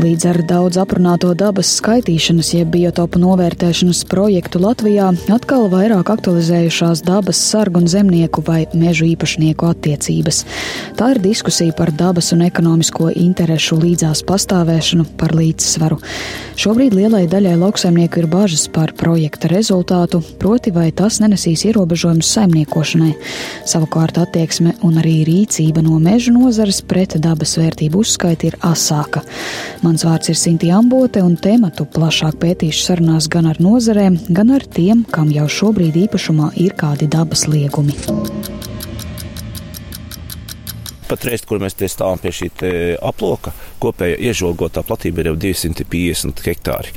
Līdz ar daudz aprunāto dabas skaitīšanas, jeb biotopu novērtēšanas projektu Latvijā atkal vairāk aktualizējušās dabas sargu un zemnieku vai mežu īpašnieku attiecības. Tā ir diskusija par dabas un ekonomisko interešu līdzās pastāvēšanu, par līdzsvaru. Šobrīd lielai daļai lauksaimnieku ir bažas par projekta rezultātu, proti vai tas nenesīs ierobežojumus saimniekošanai. Savukārt attieksme un arī rīcība no meža nozares pret dabas vērtību uzskaiti ir asāka. Mans vārds ir Sinti Ambote, un tematu plašāk pētīšu sarunās gan ar nozarēm, gan ar tiem, kam jau šobrīd īpašumā ir kādi dabas liegumi. Patreiz, kur mēs stāvam pie šī aploka, kopējā iežogotā platība ir jau 250 hektāri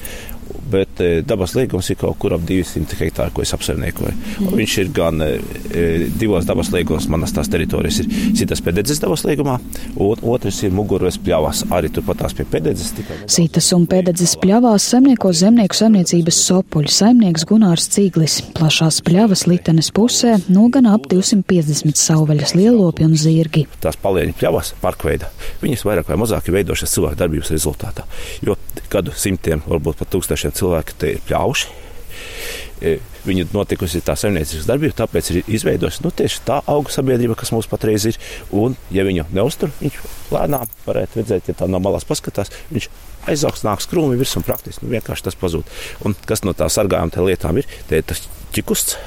bet e, dabas liegums ir kaut kur ap 200 hektāru, ko es apsaimniekoju. Mm. Viņš ir gan e, e, divos dabas liegumos, manas tās teritorijas ir Sitas pededzes dabas liegumā, un otrs ir Muguras pļavās, arī turpat tās pie pededzes. Sitas un pededzes pļavās saimnieko zemnieku saimniecības sopuļu saimnieks Gunārs Cīglis. Plašās pļavas litenes pusē nogan ap 250 sauvaļas lielopi un zirgi. Tās palieņu pļavas parkveida, viņas vairāk vai mazāk ir veidojušas cilvēku darbības rezultātā, jo gadu simtiem, varbūt pat tūkstošiem cilvēki te ir pļauši. E, Viņa notikusi tā saimniecības darbība, tāpēc ir izveidojusi nu, tieši tā auga sabiedrība, kas mums patreiz ir. Un, ja viņu neuztur, viņš lēnām varētu redzēt, ja tā no malas paskatās, viņš aizaugs, nāks krūmi virs un praktiski nu, vienkārši tas pazūd. Un kas no tā sargājām lietām ir? Te ir tas ķikusts,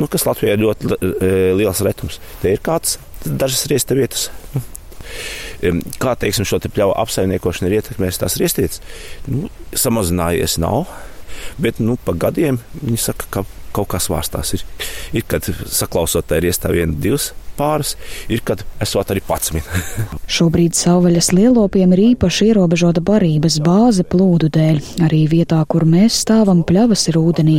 nu, kas Latvijā ir ļoti e, liels retums. Te ir kāds dažas riesta vietas. Nu, Kā teiksim, šo te pļauju apsaimniekošana ir ietekmējusi tās riestietes? Nu, samazinājies nav, bet nu, pa gadiem viņi saka, ka kaut kas vārstās. Ir, ir kad saklausot, tā ir iestāja viena, divas pāris, ir, kad esot arī pats. Šobrīd savvaļas lielopiem ir īpaši ierobežota barības bāze plūdu dēļ. Arī vietā, kur mēs stāvam, pļavas ir ūdenī.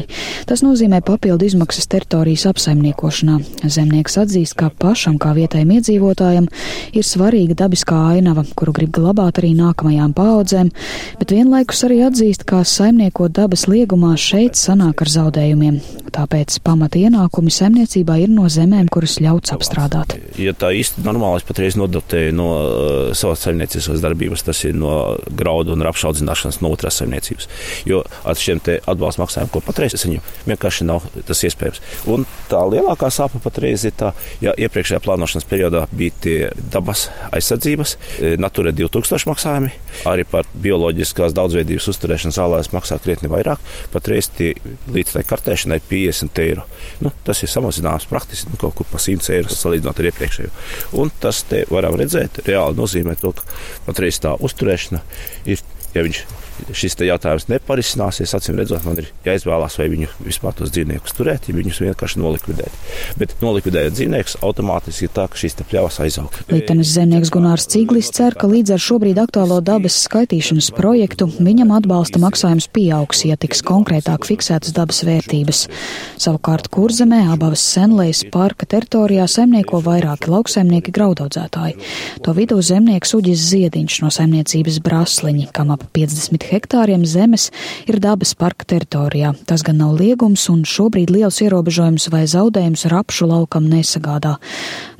Tas nozīmē papildu izmaksas teritorijas apsaimniekošanā. Zemnieks atzīst, ka pašam kā vietējiem iedzīvotājiem ir svarīga dabiskā ainava, kuru grib glabāt arī nākamajām paudzēm, bet vienlaikus arī atzīst, ka saimniekot dabas liegumā šeit sanāk ar zaudējumiem. Tāpēc pamata ienākumi saimniecībā ir no zemēm, kuras ļauts apstrādāt strādāt? Ja tā īsti normāli es patreiz nodotēju no uh, savas saimniecības darbības, tas ir no graudu un rapšu audzināšanas no otras saimniecības. Jo ar šiem atbalsta maksājumiem, ko patreiz es viņu vienkārši nav tas iespējams. Un tā lielākā sāpe patreiz ir tā, ja iepriekšējā plānošanas periodā bija tie dabas aizsardzības, e, Natura 2000 maksājumi, arī par bioloģiskās daudzveidības uzturēšanu zālēs maksā krietni vairāk. Patreiz tie līdz tai kartēšanai 50 eiro. Nu, tas ir samazināts praktiski nu, kaut kur pa 100 eiro salīdzinot ar iepriekšējo. Un tas te varam redzēt, reāli nozīmē to, ka patreiz tā uzturēšana ir, ja viņš šis jautājums neparisināsies, acīm redzot, man ir jāizvēlās, vai viņu vispār tos dzīvniekus turēt, ja viņus vienkārši nolikvidēt. Bet nolikvidējot dzīvniekus, automātiski ir tā, ka šīs pļavas aizaug. Lītenis zemnieks Gunārs Ciglis cer, ka līdz ar šobrīd aktuālo dabas skaitīšanas projektu viņam atbalsta maksājums pieaugs, ja tiks konkrētāk fiksētas dabas vērtības. Savukārt kurzemē abavas senlejas parka teritorijā saimnieko vairāki lauksaimnieki graudaudzētāji. To vidū zemnieks Uģis Ziediņš no saimniecības Brasliņi, kam ap 50 hektāriem zemes ir dabas parka teritorijā. Tas gan nav liegums un šobrīd liels ierobežojums vai zaudējums rapšu laukam nesagādā.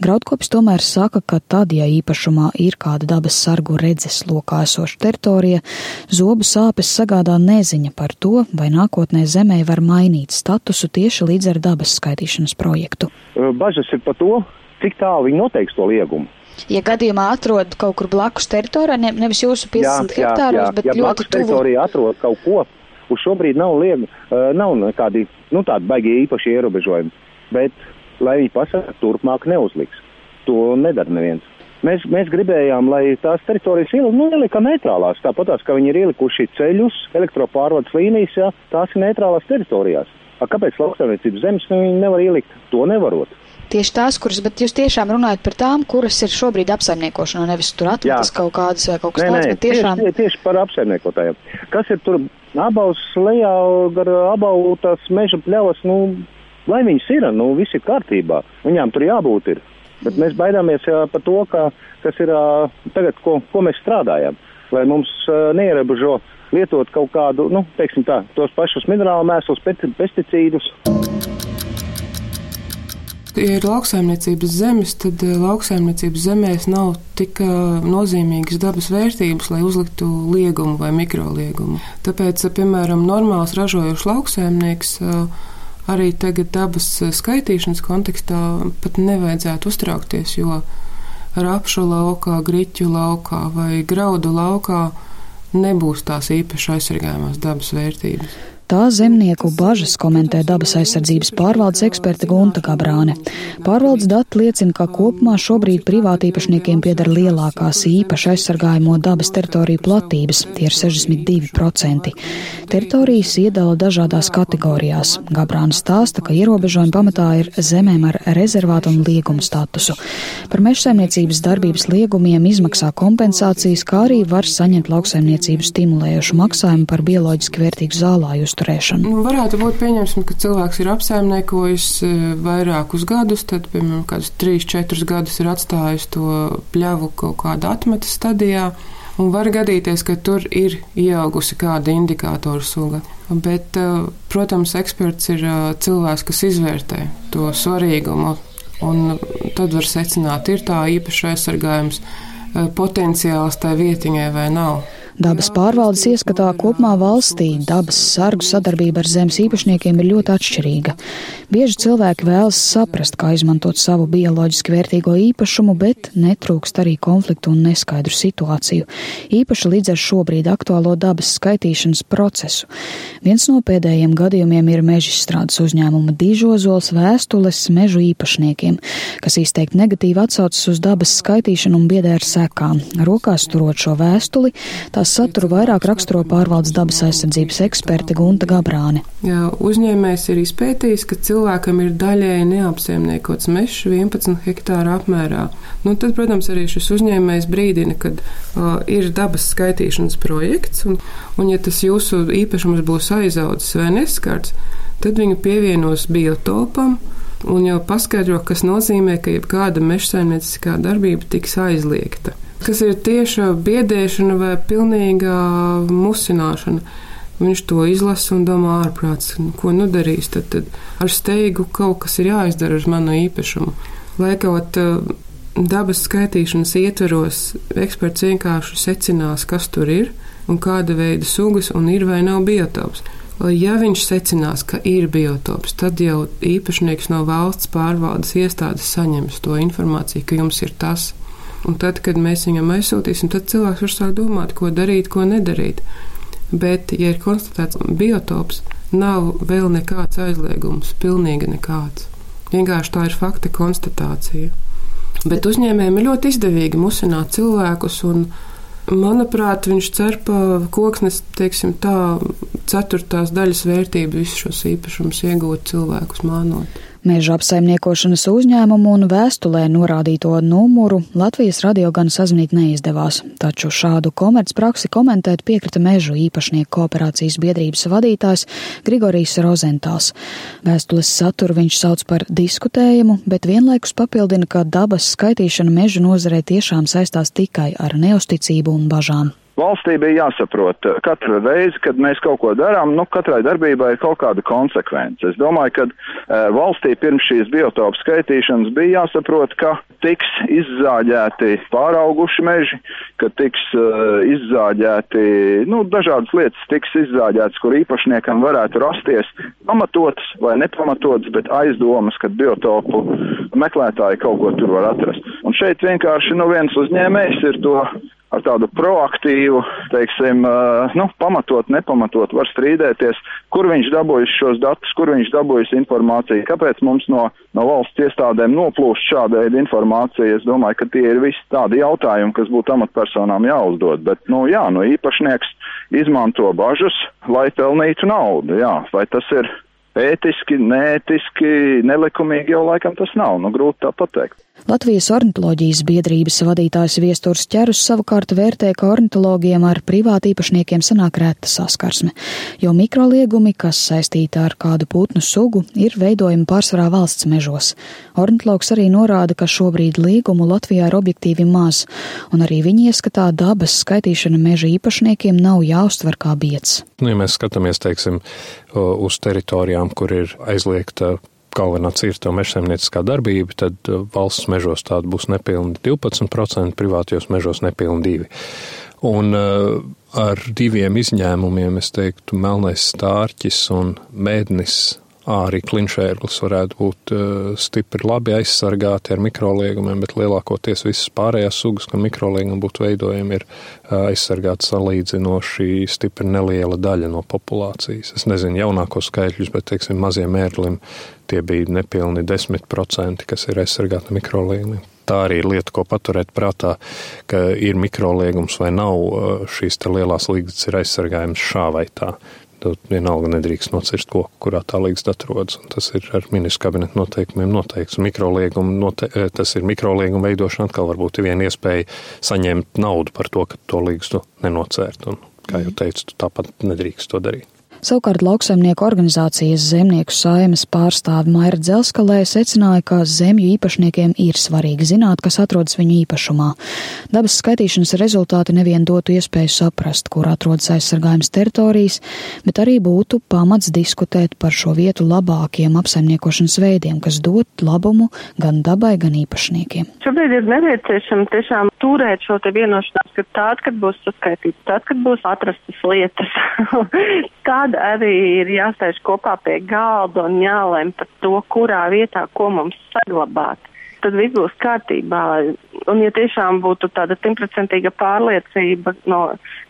Graudkopis tomēr saka, ka tad, ja īpašumā ir kāda dabas sargu redzes lokā esoša teritorija, zobu sāpes sagādā neziņa par to, vai nākotnē zemē var mainīt statusu tieši līdz ar dabas skaitīšanas projektu. Bažas ir par to, cik tālu viņi noteiks to liegumu ja gadījumā atrod kaut kur blakus teritorijā, ne, nevis jūsu 50 jā, hektāros, jā, jā. bet ja ļoti tuvu. teritorijā atrod kaut ko, uz šobrīd nav liega, uh, nav nekādi, nu tādi baigi īpaši ierobežojumi, bet, lai viņi pasaka, turpmāk neuzliks. To nedara neviens. Mēs, mēs gribējām, lai tās teritorijas ielika, nu, ielika neitrālās, tāpat tās, ka viņi ir ielikuši ceļus, elektropārvades līnijas, jā, tās ir neitrālās teritorijās. A, kāpēc lauksaimniecības zemes nu, viņi nevar ielikt? To nevarot tieši tās, kuras, bet jūs tiešām runājat par tām, kuras ir šobrīd apsaimniekošanā, nevis tur atmetas kaut kādas vai kaut kas tāds, bet tiešām. Tieši, tieši par apsaimniekotājiem. Kas ir tur abaus lejā, gar abau tās meža pļavas, nu, lai viņas ir, nu, viss ir kārtībā. Viņām tur jābūt ir. Bet mēs baidāmies jā, par to, ka, kas ir tagad, ko, ko mēs strādājam. Lai mums neierobežo lietot kaut kādu, nu, teiksim tā, tos pašus minerālu mēslus, pesticīdus. Ja ir lauksaimniecības zemes, tad eh, lauksaimniecības zemēs nav tik eh, nozīmīgas dabas vērtības, lai uzliktu liegumu vai mikroliegumu. Tāpēc, piemēram, normāls ražojošs lauksaimnieks arī tagad dabas skaitīšanas kontekstā pat nevajadzētu uztraukties, jo rapšu laukā, griķu laukā vai graudu laukā nebūs tās īpaši aizsargājumās dabas vērtības. Tā zemnieku bažas komentē dabas aizsardzības pārvaldes eksperte Gunta Gabrāne. Pārvaldes dati liecina, ka kopumā šobrīd privātīpašniekiem pieder lielākās īpaši aizsargājamo dabas teritoriju platības, tie ir 62%. Teritorijas iedala dažādās kategorijās. Gabrāne stāsta, ka ierobežojumi pamatā ir zemēm ar rezervātu un liegumu statusu. Par mežsaimniecības darbības liegumiem izmaksā kompensācijas, kā arī var saņemt lauksaimniecību stimulējušu maksājumu par bioloģiski vērtīgu zālājustu uzturēšanu? Nu, varētu būt pieņemsim, ka cilvēks ir apsaimniekojis e, vairākus gadus, tad, piemēram, kādus 3-4 gadus ir atstājis to pļavu kaut kādā atmetas stadijā. Un var gadīties, ka tur ir ieaugusi kāda indikātora suga. Bet, e, protams, eksperts ir e, cilvēks, kas izvērtē to svarīgumu. Un tad var secināt, ir tā īpaši aizsargājums potenciāls tai vietiņai vai nav. Dabas pārvaldes ieskatā kopumā valstī dabas sargu sadarbība ar zemes īpašniekiem ir ļoti atšķirīga. Bieži cilvēki vēlas saprast, kā izmantot savu bioloģiski vērtīgo īpašumu, bet netrūkst arī konfliktu un neskaidru situāciju, īpaši līdz ar šobrīd aktuālo dabas skaitīšanas procesu. Viens no pēdējiem gadījumiem ir meža strādes uzņēmuma dižozols vēstules mežu īpašniekiem, kas izteikti negatīvi atsaucas uz dabas skaitīšanu un biedē ar sekām. Rokās turot šo vēstuli, tā Tās saturu vairāk raksturo pārvaldes dabas aizsardzības eksperte Gunta Gabrāne. Jā, uzņēmējs ir izpētījis, ka cilvēkam ir daļēji neapsaimniekots mežs 11 hektāru apmērā. Nu, tad, protams, arī šis uzņēmējs brīdina, ka uh, ir dabas skaitīšanas projekts, un, un ja tas jūsu īpašums būs aizaudzis vai neskarts, tad viņu pievienos biotopam un jau paskaidro, kas nozīmē, ka jebkāda mežsaimnieciskā darbība tiks aizliegta kas ir tieša biedēšana vai pilnīga musināšana. Viņš to izlasa un domā, ārprāts, ko nu darīs. Tad, tad ar steigu kaut kas ir jāizdara ar manu īpašumu. Lai kaut uh, dabas skaitīšanas ietveros eksperts vienkārši secinās, kas tur ir un kāda veida sugas un ir vai nav biotops. Ja viņš secinās, ka ir biotops, tad jau īpašnieks no valsts pārvaldes iestādes saņems to informāciju, ka jums ir tas. Un tad, kad mēs viņam aizsūtīsim, tad cilvēks var sākt domāt, ko darīt, ko nedarīt. Bet, ja ir konstatēts biotops, nav vēl nekāds aizliegums, pilnīgi nekāds. Vienkārši tā ir fakta konstatācija. Bet uzņēmējiem ir ļoti izdevīgi musināt cilvēkus, un, manuprāt, viņš cer pa koksnes, teiksim tā, ceturtās daļas vērtību visus šos īpašumus iegūt cilvēkus mānot. Meža apsaimniekošanas uzņēmumu un vēstulē norādīto numuru Latvijas radio gan sazvanīt neizdevās, taču šādu komercpraksi komentēt piekrita mežu īpašnieku kooperācijas biedrības vadītājs Grigorijs Rozentāls. Vēstules saturu viņš sauc par diskutējumu, bet vienlaikus papildina, ka dabas skaitīšana meža nozarē tiešām saistās tikai ar neusticību un bažām. Valstī bija jāsaprot, katru reizi, kad mēs kaut ko darām, nu, katrai darbībai ir kaut kāda konsekvence. Es domāju, ka e, valstī pirms šīs biotopu skaitīšanas bija jāsaprot, ka tiks izzāģēti pārauguši meži, ka tiks e, izzāģēti, nu, dažādas lietas tiks izzāģētas, kur īpašniekam varētu rasties pamatotas vai nepamatotas, bet aizdomas, ka biotopu meklētāji kaut ko tur var atrast. Un šeit vienkārši, nu, viens uzņēmējs ir to ar tādu proaktīvu, teiksim, nu, pamatot, nepamatot, var strīdēties, kur viņš dabūjis šos datus, kur viņš dabūjis informāciju, kāpēc mums no, no valsts iestādēm noplūst šāda veida informācija. Es domāju, ka tie ir visi tādi jautājumi, kas būtu amatpersonām jāuzdod, bet, nu, jā, nu, īpašnieks izmanto bažas, lai pelnītu naudu, jā, vai tas ir ētiski, neētiski, nelikumīgi jau laikam tas nav, nu, grūti tā pateikt. Latvijas ornitoloģijas biedrības vadītājs Viesturs Čerus savukārt vērtē, ka ornitologiem ar privātīpašniekiem sanāk reta saskarsme, jo mikroliegumi, kas saistīta ar kādu putnu sugu, ir veidojumi pārsvarā valsts mežos. Ornitologs arī norāda, ka šobrīd liegumu Latvijā ir objektīvi maz, un arī viņi ieskatā dabas skaitīšana meža īpašniekiem nav jāuztver kā biets. Nu, ja mēs skatāmies, teiksim, uz teritorijām, kur ir aizliegta galvenā cirto mežsaimnieciskā darbība, tad valsts mežos tāda būs nepilni 12%, privātajos mežos nepilni 2%. Un ar diviem izņēmumiem, es teiktu, melnais stārķis un mēdnis arī klinšērglis varētu būt uh, stipri labi aizsargāti ar mikroliegumiem, bet lielākoties visas pārējās sugas, kam mikroliegumi būtu veidojami, ir uh, aizsargāti salīdzinoši stipri neliela daļa no populācijas. Es nezinu jaunāko skaitļus, bet, teiksim, maziem mērlim tie bija nepilni 10%, kas ir aizsargāti ar mikroliegumiem. Tā arī ir lieta, ko paturēt prātā, ka ir mikroliegums vai nav, šīs lielās līgas ir aizsargājums šā vai tā tu vienalga nedrīkst nocirst koku, kurā tā līgst atrodas. Tas ir ar ministru kabinetu noteikumiem noteikts. Note, eh, tas ir mikrolieguma veidošana, atkal varbūt ir viena iespēja saņemt naudu par to, ka to līgstu nenocērt. Un, kā jau teicu, tu tāpat nedrīkst to darīt. Savukārt lauksaimnieku organizācijas zemnieku saimas pārstāve Maira Dzelskalē secināja, ka zemju īpašniekiem ir svarīgi zināt, kas atrodas viņu īpašumā. Dabas skaitīšanas rezultāti nevien dotu iespēju saprast, kur atrodas aizsargājums teritorijas, bet arī būtu pamats diskutēt par šo vietu labākiem apsaimniekošanas veidiem, kas dot labumu gan dabai, gan īpašniekiem. Šobrīd ir nepieciešams tiešām turēt šo te vienošanos, ka tād, kad būs saskaitīts, tad, kad būs atrastas lietas, tad arī ir jāsēž kopā pie galda un jālem par to, kurā vietā, ko mums saglabāt. Tad viss būs kārtībā. Un, ja tiešām būtu tāda simtprocentīga pārliecība, no,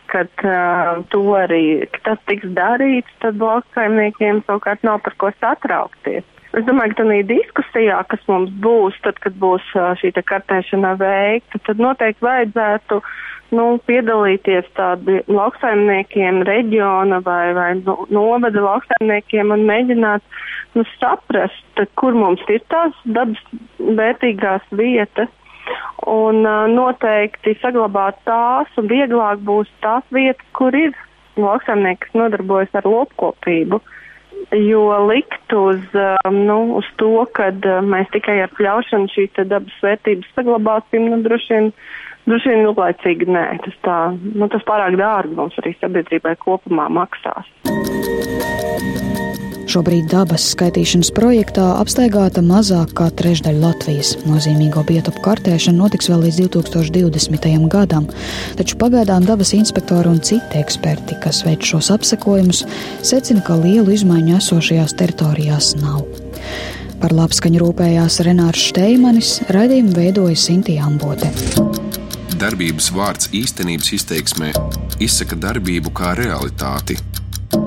ka uh, to arī tas tiks darīts, tad lauksaimniekiem savukārt nav par ko satraukties. Es domāju, ka tādā diskusijā, kas mums būs, tad, kad būs šī kartēšana veikta, tad noteikti vajadzētu nu, piedalīties tādi lauksaimniekiem, reģiona vai, vai nu, novada lauksaimniekiem un mēģināt nu, saprast, kur mums ir tās dabas vērtīgās vietas. Un uh, noteikti saglabāt tās, un vieglāk būs tās vietas, kur ir lauksaimnieki, kas nodarbojas ar lopkopību. Uh, jo likt uz, um, nu, uz to, ka uh, mēs tikai ar pļaušanu šīs dabas vērtības saglabāsim, nu, droši vien, droši vien ilglaicīgi nē. Tas, tā, nu, tas pārāk dārgi mums arī sabiedrībai kopumā maksās. Šobrīd dabas skaitīšanas projektā apstaigāta mazāk kā trešdaļa Latvijas. Nozīmīgo biotopu kartēšana notiks vēl līdz 2020. gadam, taču pagaidām dabas inspektori un citi eksperti, kas veic šos apsekojumus, secina, ka lielu izmaiņu esošajās teritorijās nav. Par labskaņu rūpējās Renārs Šteimanis, raidījumu veidoja Sintīna Ambote. Darbības vārds īstenības izteiksmē izsaka darbību kā realitāti